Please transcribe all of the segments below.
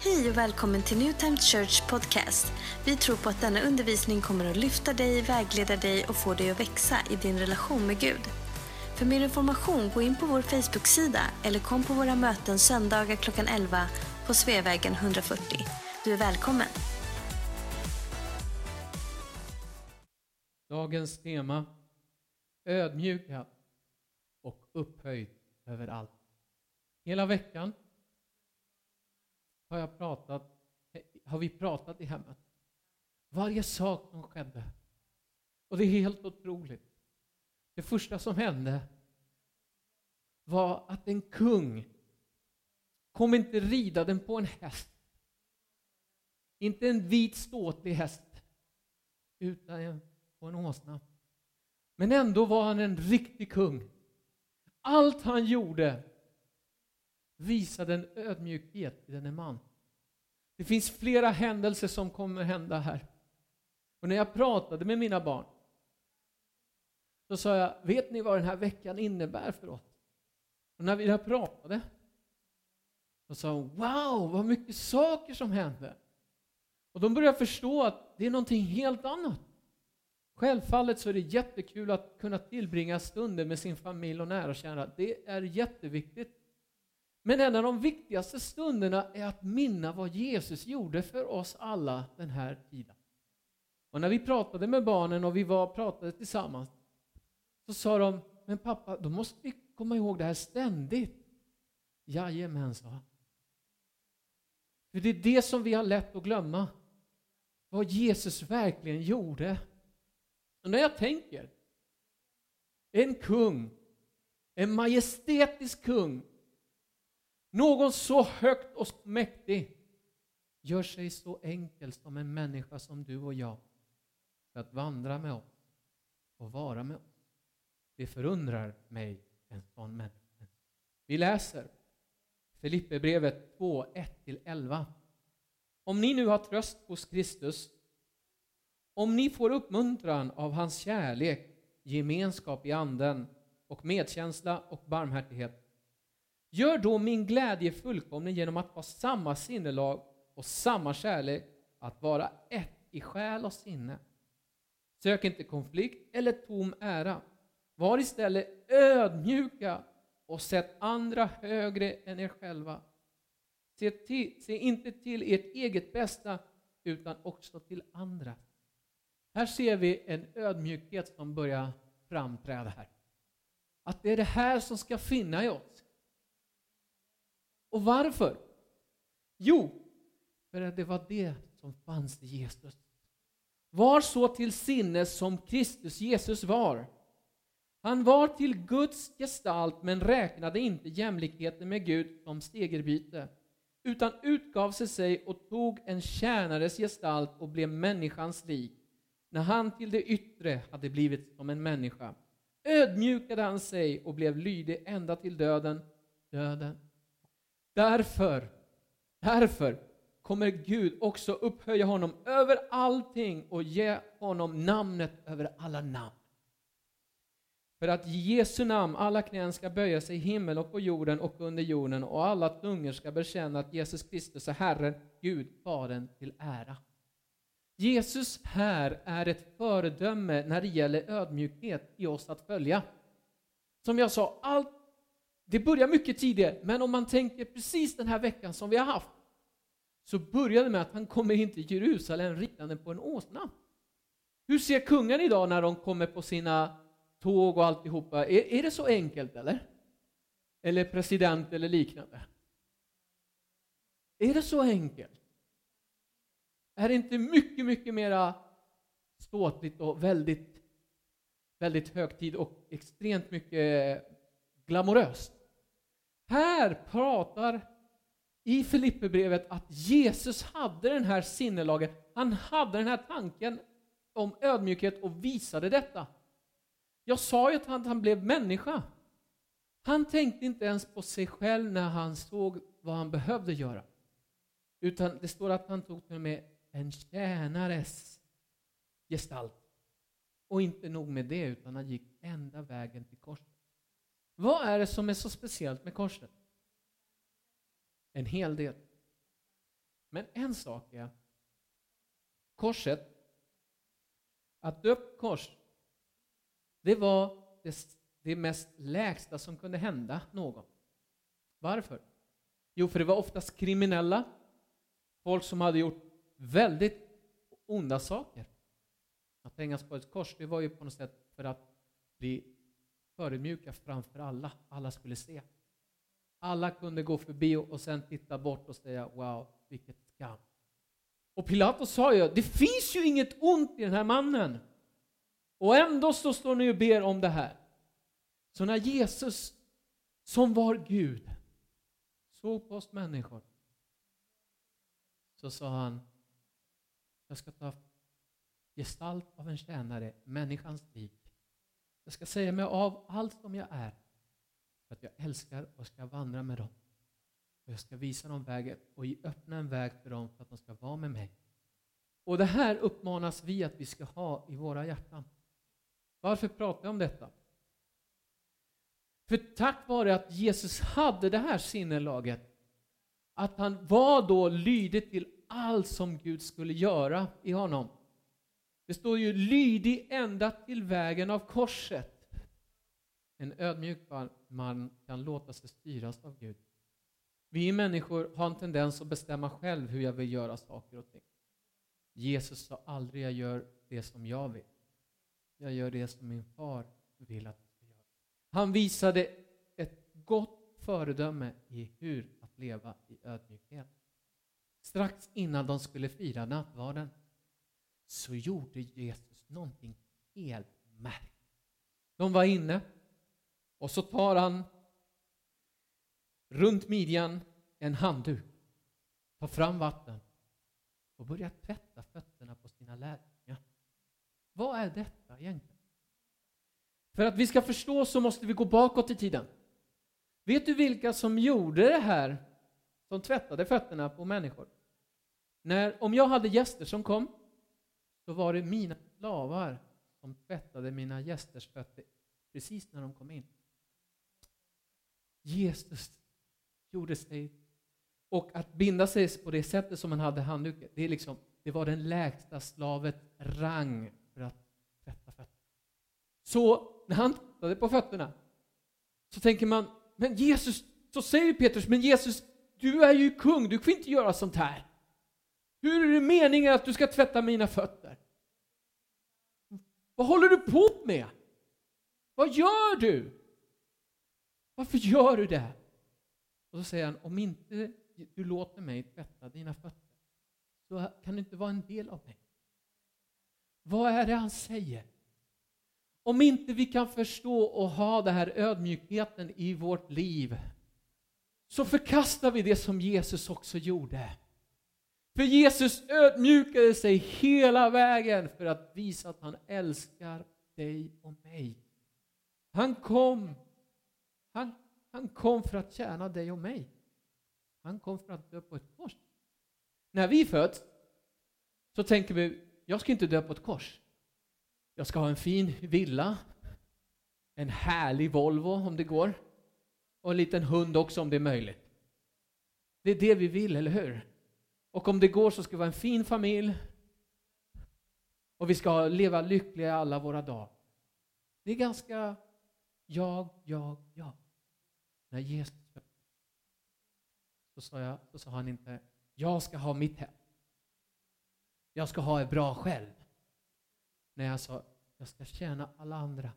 Hej och välkommen till New Time Church Podcast. Vi tror på att denna undervisning kommer att lyfta dig, vägleda dig och få dig att växa i din relation med Gud. För mer information, gå in på vår Facebook-sida eller kom på våra möten söndagar klockan 11 på Sveavägen 140. Du är välkommen. Dagens tema ödmjuka och upphöjd över allt. Hela veckan har, jag pratat, har vi pratat i hemmet. Varje sak som skedde. Och det är helt otroligt. Det första som hände var att en kung kom inte ridande på en häst. Inte en vit ståtlig häst, utan på en åsna. Men ändå var han en riktig kung. Allt han gjorde visade en ödmjukhet i denne man. Det finns flera händelser som kommer hända här. Och när jag pratade med mina barn så sa jag, vet ni vad den här veckan innebär för oss? Och när vi pratade så sa hon, wow, vad mycket saker som hände. Och de började förstå att det är någonting helt annat. Självfallet så är det jättekul att kunna tillbringa stunder med sin familj och nära och kära. Det är jätteviktigt. Men en av de viktigaste stunderna är att minna vad Jesus gjorde för oss alla den här tiden. Och när vi pratade med barnen och vi var pratade tillsammans så sa de, men pappa, då måste vi komma ihåg det här ständigt. Jajamän, sa han. För det är det som vi har lätt att glömma. Vad Jesus verkligen gjorde. Och när jag tänker, en kung, en majestätisk kung någon så högt och mäktig gör sig så enkel som en människa som du och jag för att vandra med oss och vara med oss. Det förundrar mig, en sån människa. Vi läser Filipperbrevet 2, 1-11. Om ni nu har tröst hos Kristus, om ni får uppmuntran av hans kärlek, gemenskap i anden och medkänsla och barmhärtighet, Gör då min glädje fullkomlig genom att ha samma sinnelag och samma kärlek, att vara ett i själ och sinne. Sök inte konflikt eller tom ära. Var istället ödmjuka och sätt andra högre än er själva. Se, till, se inte till ert eget bästa, utan också till andra. Här ser vi en ödmjukhet som börjar framträda här. Att det är det här som ska finna i oss. Och varför? Jo, för att det var det som fanns i Jesus. Var så till sinnes som Kristus Jesus var. Han var till Guds gestalt men räknade inte jämlikheten med Gud som stegerbyte utan utgav sig sig och tog en tjänares gestalt och blev människans lik. När han till det yttre hade blivit som en människa ödmjukade han sig och blev lydig ända till döden, döden Därför, därför kommer Gud också upphöja honom över allting och ge honom namnet över alla namn. För att i Jesu namn alla knän ska böja sig i himmel och på jorden och under jorden och alla tungor ska bekänna att Jesus Kristus är Herren, Gud, Fadern till ära. Jesus här är ett föredöme när det gäller ödmjukhet i oss att följa. Som jag sa, allt det börjar mycket tidigare, men om man tänker precis den här veckan som vi har haft, så börjar det med att han kommer in till Jerusalem ridande på en åsna. Hur ser kungen idag när de kommer på sina tåg och alltihopa? Är, är det så enkelt eller? Eller president eller liknande? Är det så enkelt? Är det inte mycket, mycket mera ståtligt och väldigt, väldigt högtid och extremt mycket glamoröst? Här pratar i Filipperbrevet att Jesus hade den här sinnelagen, han hade den här tanken om ödmjukhet och visade detta. Jag sa ju att han, han blev människa. Han tänkte inte ens på sig själv när han såg vad han behövde göra. Utan det står att han tog till med en tjänares gestalt. Och inte nog med det, utan han gick ända vägen till korset. Vad är det som är så speciellt med korset? En hel del. Men en sak är korset, att dö kors, det var det, det mest lägsta som kunde hända någon. Varför? Jo, för det var oftast kriminella, folk som hade gjort väldigt onda saker. Att hängas på ett kors, det var ju på något sätt för att bli förödmjuka framför alla. Alla skulle se. Alla kunde gå förbi och sen titta bort och säga wow, vilket skam. Och Pilatus sa ju, det finns ju inget ont i den här mannen. Och ändå så står ni och ber om det här. Så när Jesus, som var Gud, såg på oss människor, så sa han, jag ska ta gestalt av en tjänare, människans liv jag ska säga mig av allt som jag är, för att jag älskar och ska vandra med dem. Och jag ska visa dem vägen och öppna en väg för dem för att de ska vara med mig. Och det här uppmanas vi att vi ska ha i våra hjärtan. Varför pratar jag om detta? För tack vare att Jesus hade det här sinnelaget, att han var då lydig till allt som Gud skulle göra i honom. Det står ju lydig ända till vägen av korset. En ödmjuk man kan låta sig styras av Gud. Vi människor har en tendens att bestämma själv hur jag vill göra saker och ting. Jesus sa aldrig jag gör det som jag vill. Jag gör det som min far vill att jag ska göra. Han visade ett gott föredöme i hur att leva i ödmjukhet. Strax innan de skulle fira nattvarden så gjorde Jesus någonting helt märkligt. De var inne och så tar han runt midjan en handduk, tar fram vatten och börjar tvätta fötterna på sina lärjungar. Vad är detta egentligen? För att vi ska förstå så måste vi gå bakåt i tiden. Vet du vilka som gjorde det här, som tvättade fötterna på människor? När, om jag hade gäster som kom, så var det mina slavar som tvättade mina gästers fötter precis när de kom in. Jesus gjorde sig... Och att binda sig på det sättet som han hade handduken, det, är liksom, det var den lägsta slavet rang för att tvätta fötterna. Så när han tittade på fötterna så tänker man, men Jesus, så säger Petrus, men Jesus, du är ju kung, du får inte göra sånt här. Hur är det meningen att du ska tvätta mina fötter? Vad håller du på med? Vad gör du? Varför gör du det? Och så säger han, om inte du låter mig tvätta dina fötter så kan du inte vara en del av mig. Vad är det han säger? Om inte vi kan förstå och ha den här ödmjukheten i vårt liv så förkastar vi det som Jesus också gjorde. För Jesus ödmjukade sig hela vägen för att visa att han älskar dig och mig. Han kom, han, han kom för att tjäna dig och mig. Han kom för att dö på ett kors. När vi föds så tänker vi, jag ska inte dö på ett kors. Jag ska ha en fin villa, en härlig Volvo om det går, och en liten hund också om det är möjligt. Det är det vi vill, eller hur? Och om det går så ska vi vara en fin familj. Och vi ska leva lyckliga alla våra dagar. Det är ganska jag, jag, jag. När Jesus så sa, jag, så sa han inte jag ska ha mitt hem. Jag ska ha det bra själv. När jag sa jag ska tjäna alla andra.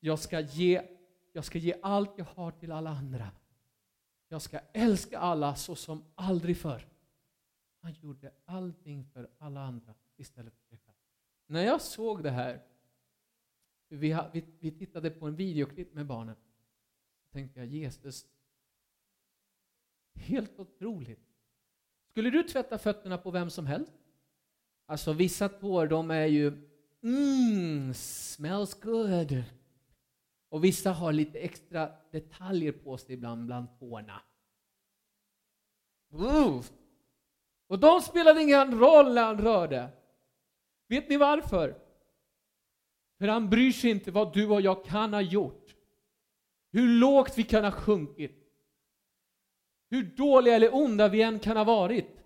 Jag ska ge, jag ska ge allt jag har till alla andra. Jag ska älska alla så som aldrig förr. Han gjorde allting för alla andra istället för sig själv. När jag såg det här, vi, vi, vi tittade på en videoklipp med barnen, så tänkte jag Jesus, helt otroligt. Skulle du tvätta fötterna på vem som helst? Alltså vissa tår, de är ju mm, smells good. Och vissa har lite extra detaljer på sig ibland bland tårna. Oof och de spelade ingen roll när han rörde. Vet ni varför? För han bryr sig inte vad du och jag kan ha gjort. Hur lågt vi kan ha sjunkit. Hur dåliga eller onda vi än kan ha varit.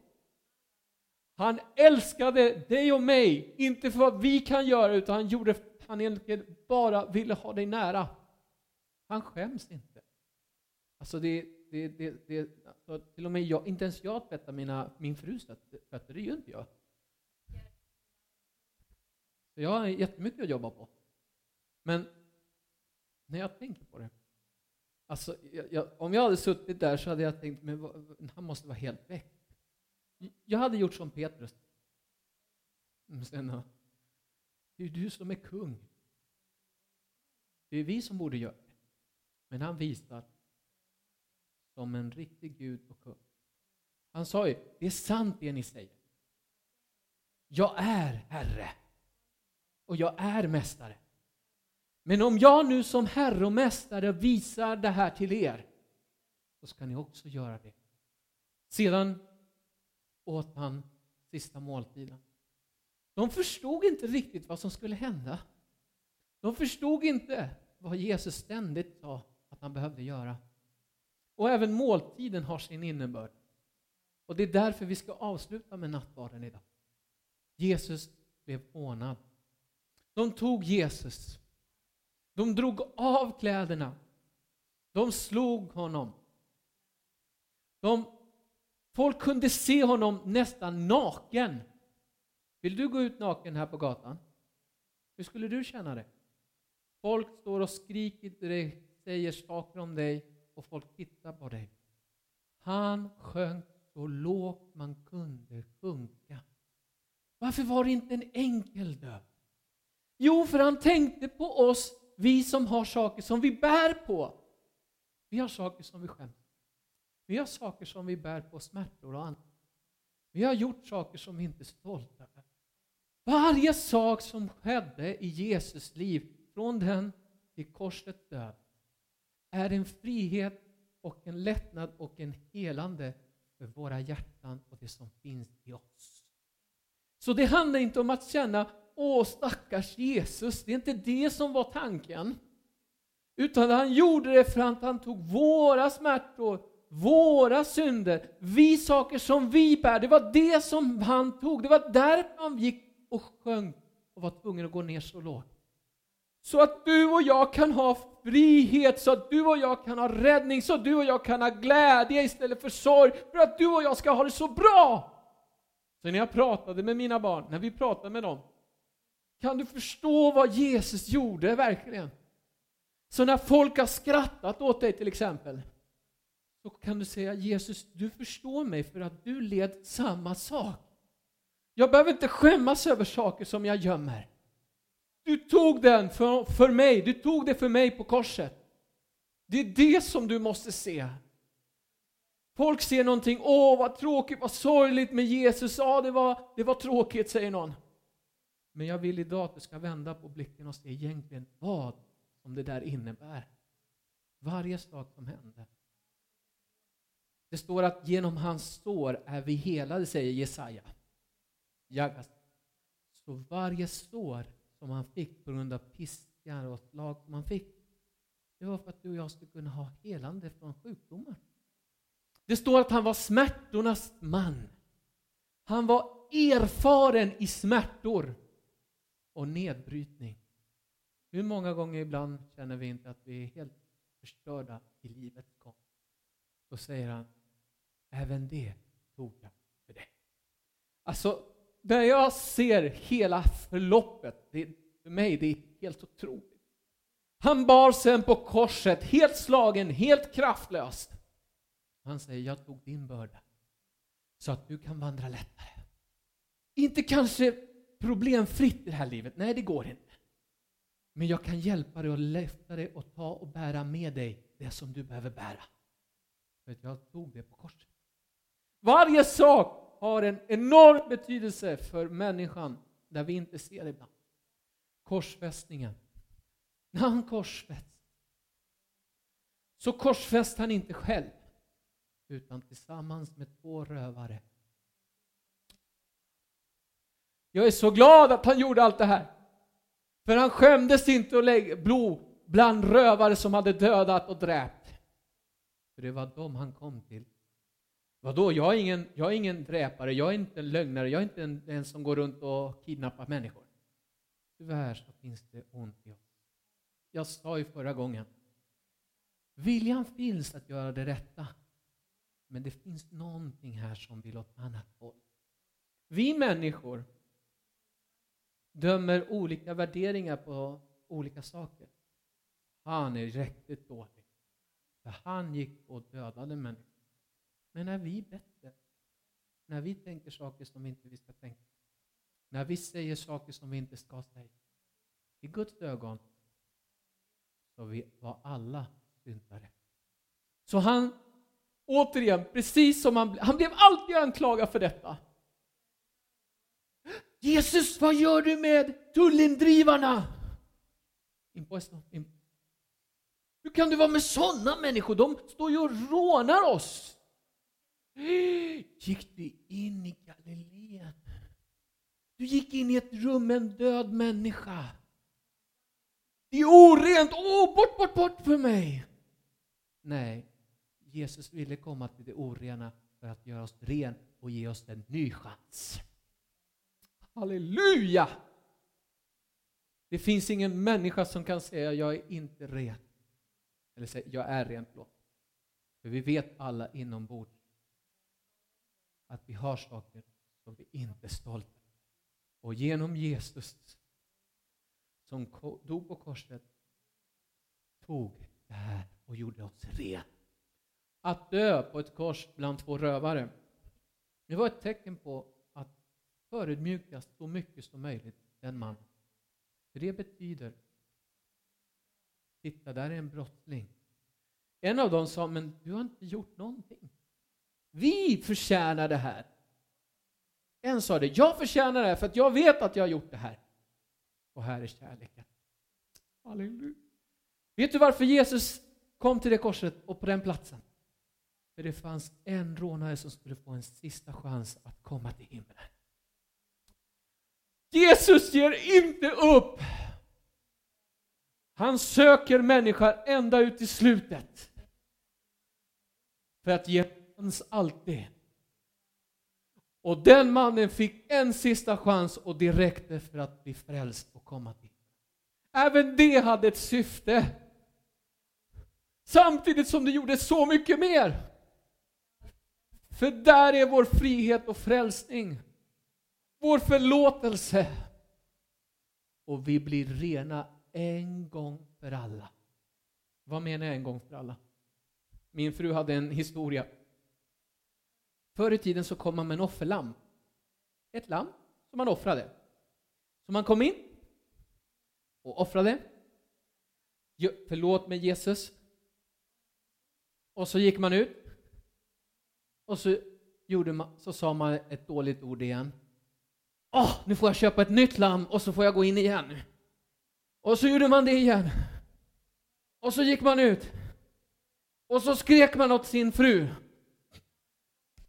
Han älskade dig och mig, inte för vad vi kan göra, utan han gjorde han egentligen bara ville ha dig nära. Han skäms inte. Alltså det, det, det, det alltså till och med jag, inte ens jag tvättar mina, min frus fötter, det gör inte jag. Så jag har jättemycket att jobba på. Men när jag tänker på det, alltså jag, jag, om jag hade suttit där så hade jag tänkt, men han måste vara helt väck. Jag hade gjort som Petrus. Sen, det är du som är kung. Det är vi som borde göra det. Men han visar som en riktig Gud och kung. Han sa ju, det är sant det ni säger. Jag är Herre och jag är Mästare. Men om jag nu som Herre och Mästare visar det här till er, så ska ni också göra det. Sedan åt han sista måltiden. De förstod inte riktigt vad som skulle hända. De förstod inte vad Jesus ständigt sa att han behövde göra. Och även måltiden har sin innebörd. Och det är därför vi ska avsluta med nattvarden idag. Jesus blev ordnad. De tog Jesus. De drog av kläderna. De slog honom. De, folk kunde se honom nästan naken. Vill du gå ut naken här på gatan? Hur skulle du känna det? Folk står och skriker till dig, säger saker om dig och folk tittar på dig. Han sjönk så lågt man kunde sjunka. Varför var det inte en enkel död? Jo, för han tänkte på oss, vi som har saker som vi bär på. Vi har saker som vi skäms Vi har saker som vi bär på, smärtor och annat. Vi har gjort saker som vi inte är stolta över. Varje sak som skedde i Jesus liv, från den till korsets död, är en frihet och en lättnad och en helande för våra hjärtan och det som finns i oss. Så det handlar inte om att känna Åh stackars Jesus, det är inte det som var tanken. Utan han gjorde det för att han tog våra smärtor, våra synder, vi saker som vi bär. Det var det som han tog. Det var därför han gick och sjöng och var tvungen att gå ner så lågt. Så att du och jag kan ha frihet, så att du och jag kan ha räddning, så att du och jag kan ha glädje istället för sorg, för att du och jag ska ha det så bra. Så när jag pratade med mina barn, när vi pratade med dem, kan du förstå vad Jesus gjorde verkligen? Så när folk har skrattat åt dig till exempel, så kan du säga Jesus, du förstår mig för att du led samma sak. Jag behöver inte skämmas över saker som jag gömmer. Du tog den för, för mig, du tog det för mig på korset. Det är det som du måste se. Folk ser någonting, åh vad tråkigt, vad sorgligt med Jesus, ja det var, det var tråkigt säger någon. Men jag vill idag att du ska vända på blicken och se egentligen vad som det där innebär. Varje sak som hände. Det står att genom hans sår är vi helade, säger Jesaja. Jagas. Så varje sår som han fick på grund av piskar och slag som han fick, det var för att du och jag skulle kunna ha helande från sjukdomar. Det står att han var smärtornas man. Han var erfaren i smärtor och nedbrytning. Hur många gånger ibland känner vi inte att vi är helt förstörda i livets gång? Då säger han, även det tog jag för dig. Alltså, när jag ser hela förloppet, det, för mig det är helt otroligt. Han bar sen på korset, helt slagen, helt kraftlös. Han säger, jag tog din börda så att du kan vandra lättare. Inte kanske problemfritt i det här livet, nej det går inte. Men jag kan hjälpa dig och lyfta dig och ta och bära med dig det som du behöver bära. För att jag tog det på korset. Varje sak har en enorm betydelse för människan där vi inte ser det ibland. Korsfästningen. När han korsfästs så korsfäst han inte själv utan tillsammans med två rövare. Jag är så glad att han gjorde allt det här. För han skämdes inte att lägga blod bland rövare som hade dödat och dräpt. För det var dem han kom till Vadå, jag är, ingen, jag är ingen dräpare, jag är inte en lögnare, jag är inte en, en som går runt och kidnappar människor. Tyvärr så finns det ont i oss. Jag sa ju förra gången, viljan finns att göra det rätta. Men det finns någonting här som vill åt annat håll. Vi människor dömer olika värderingar på olika saker. Han är riktigt dålig. För han gick och dödade människor. Men är vi bättre? När vi tänker saker som vi inte ska tänka. När vi säger saker som vi inte ska säga. I Guds ögon så vi var alla syndare. Så han, återigen, precis som han, han blev alltid anklagad för detta. Jesus, vad gör du med tullindrivarna? Hur kan du vara med sådana människor? De står ju och rånar oss. Gick du in i Galileen? Du gick in i ett rum med en död människa. Det är orent! Åh, oh, bort, bort, bort för mig! Nej, Jesus ville komma till det orena för att göra oss ren och ge oss en ny chans. Halleluja! Det finns ingen människa som kan säga jag är inte ren. Eller säga jag är ren, förlåt. För vi vet alla inombords att vi har saker som vi inte är stolta Och genom Jesus som dog på korset tog det här och gjorde oss rena. Att dö på ett kors bland två rövare, det var ett tecken på att förödmjukas så mycket som möjligt den mannen. För det betyder, titta där är en brottsling. En av dem sa, men du har inte gjort någonting. Vi förtjänar det här. En sa det, jag förtjänar det här för att jag vet att jag har gjort det här. Och här är kärleken. Halleluja. Vet du varför Jesus kom till det korset och på den platsen? För det fanns en rånare som skulle få en sista chans att komma till himlen. Jesus ger inte upp. Han söker människor ända ut i slutet. För att ge chans alltid. Och den mannen fick en sista chans och det räckte för att bli frälst och komma till. Även det hade ett syfte. Samtidigt som det gjorde så mycket mer. För där är vår frihet och frälsning. Vår förlåtelse. Och vi blir rena en gång för alla. Vad menar jag en gång för alla? Min fru hade en historia Förr i tiden så kom man med en offerlamm. Ett lamm som man offrade. Så man kom in och offrade. Förlåt mig Jesus. Och så gick man ut. Och så, gjorde man, så sa man ett dåligt ord igen. Åh, oh, nu får jag köpa ett nytt lamm och så får jag gå in igen. Och så gjorde man det igen. Och så gick man ut. Och så skrek man åt sin fru.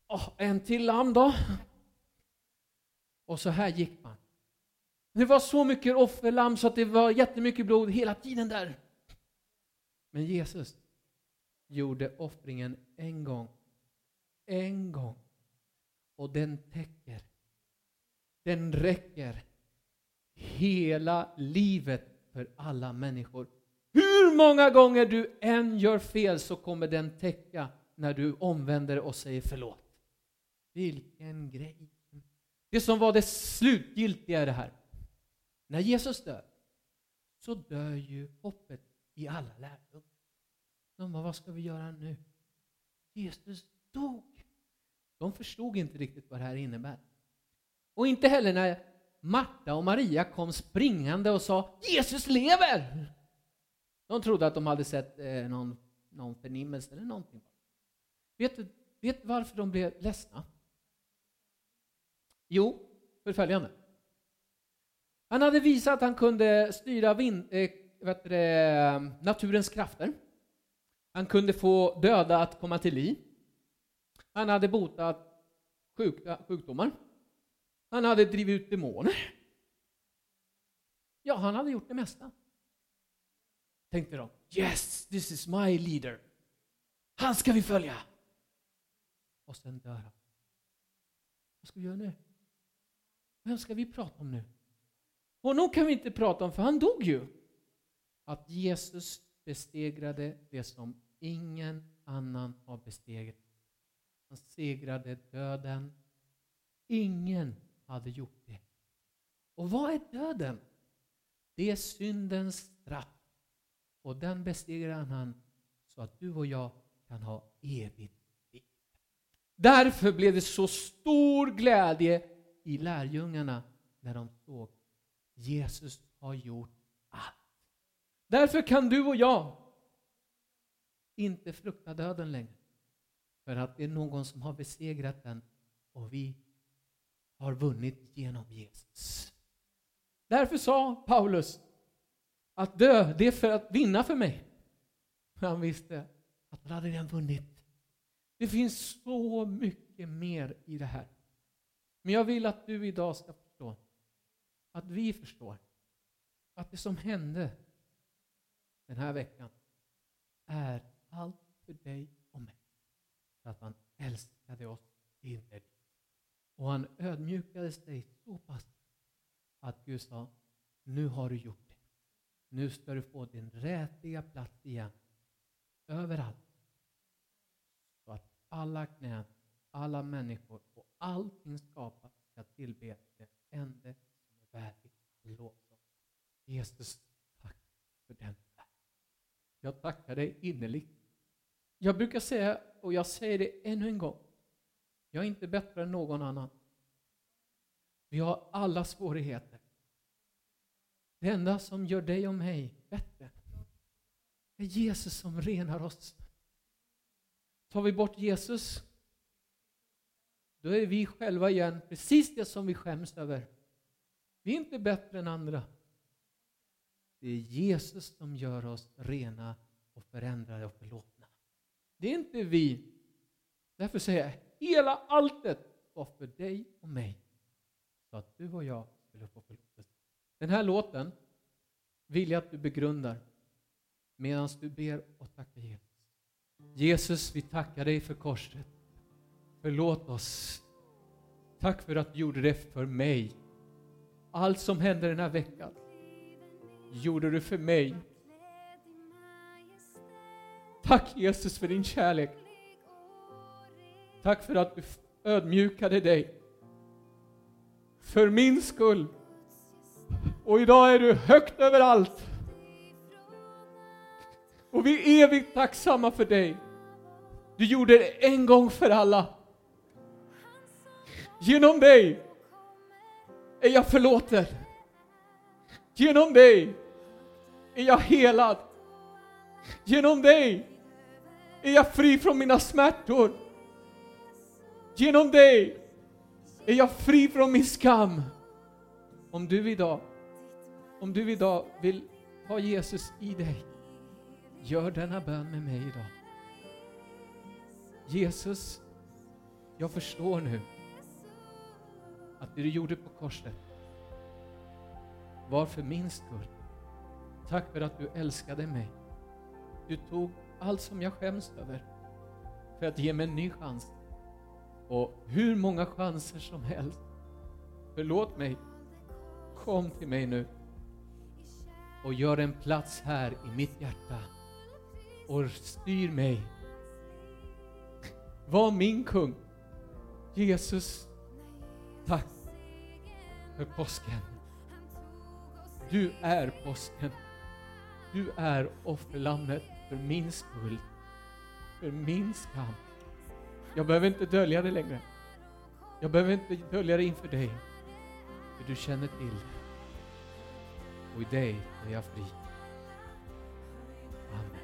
Oh, en till lamm då. Och så här gick man. Det var så mycket offerlamm så att det var jättemycket blod hela tiden där. Men Jesus gjorde offringen en gång. En gång. Och den täcker. Den räcker hela livet för alla människor. Hur många gånger du än gör fel så kommer den täcka när du omvänder och säger förlåt. Vilken grej! Det som var det slutgiltiga i det här. När Jesus dör, så dör ju hoppet i alla lärjungar. De bara, vad ska vi göra nu? Jesus dog. De förstod inte riktigt vad det här innebär. Och inte heller när Marta och Maria kom springande och sa Jesus lever! De trodde att de hade sett eh, någon, någon förnimmelse eller någonting. Vet du vet varför de blev ledsna? Jo, för följande. Han hade visat att han kunde styra vind, eh, det, naturens krafter. Han kunde få döda att komma till liv. Han hade botat sjuka, sjukdomar. Han hade drivit ut demoner. Ja, han hade gjort det mesta. Tänkte de. Yes, this is my leader. Han ska vi följa. och sen dör han. Vad ska vi göra nu? Vem ska vi prata om nu? Honom kan vi inte prata om för han dog ju. Att Jesus besegrade det som ingen annan har besegrat. Han segrade döden. Ingen hade gjort det. Och vad är döden? Det är syndens straff. Och den besegrar han så att du och jag kan ha evigt liv. Därför blev det så stor glädje i lärjungarna när de såg Jesus har gjort allt. Därför kan du och jag inte frukta döden längre. För att det är någon som har besegrat den och vi har vunnit genom Jesus. Därför sa Paulus att dö, det är för att vinna för mig. För han visste att han hade redan vunnit. Det finns så mycket mer i det här. Men jag vill att du idag ska förstå, att vi förstår, att det som hände den här veckan är allt för dig och mig. För att han älskade oss innerligt. Och han ödmjukade sig så pass att Gud sa, nu har du gjort det. Nu ska du få din rätliga plats igen. Överallt. Så att alla knän, alla människor och allting skapat ska tillbe den enda som är värdig lovsång. Jesus, tack för den Jag tackar dig innerligt. Jag brukar säga, och jag säger det ännu en gång, jag är inte bättre än någon annan. Vi har alla svårigheter. Det enda som gör dig och mig bättre är Jesus som renar oss. Tar vi bort Jesus, då är vi själva igen precis det som vi skäms över. Vi är inte bättre än andra. Det är Jesus som gör oss rena och förändrade och förlåtna. Det är inte vi. Därför säger jag, hela alltet var för dig och mig. Så att du och jag skulle få förlåtelse. Den här låten vill jag att du begrundar medan du ber och tackar Jesus. Jesus, vi tackar dig för korset. Förlåt oss. Tack för att du gjorde det för mig. Allt som hände den här veckan gjorde du för mig. Tack Jesus för din kärlek. Tack för att du ödmjukade dig. För min skull. Och idag är du högt över allt. Och vi är evigt tacksamma för dig. Du gjorde det en gång för alla. Genom dig är jag förlåten. Genom dig är jag helad. Genom dig är jag fri från mina smärtor. Genom dig är jag fri från min skam. Om du idag, om du idag vill ha Jesus i dig, gör denna bön med mig idag. Jesus, jag förstår nu att det du gjorde på korset var för min skull. Tack för att du älskade mig. Du tog allt som jag skäms över för att ge mig en ny chans. Och hur många chanser som helst. Förlåt mig. Kom till mig nu och gör en plats här i mitt hjärta och styr mig. Var min kung. Jesus, tack för påsken. Du är påsken. Du är offerlammet för min skull, för min skam. Jag behöver inte dölja det längre. Jag behöver inte dölja det inför dig, för du känner till det. Och i dig är jag fri. Amen.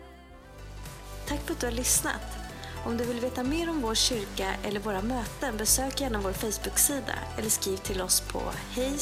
Tack för att du har lyssnat. Om du vill veta mer om vår kyrka eller våra möten besök gärna vår Facebook-sida eller skriv till oss på hej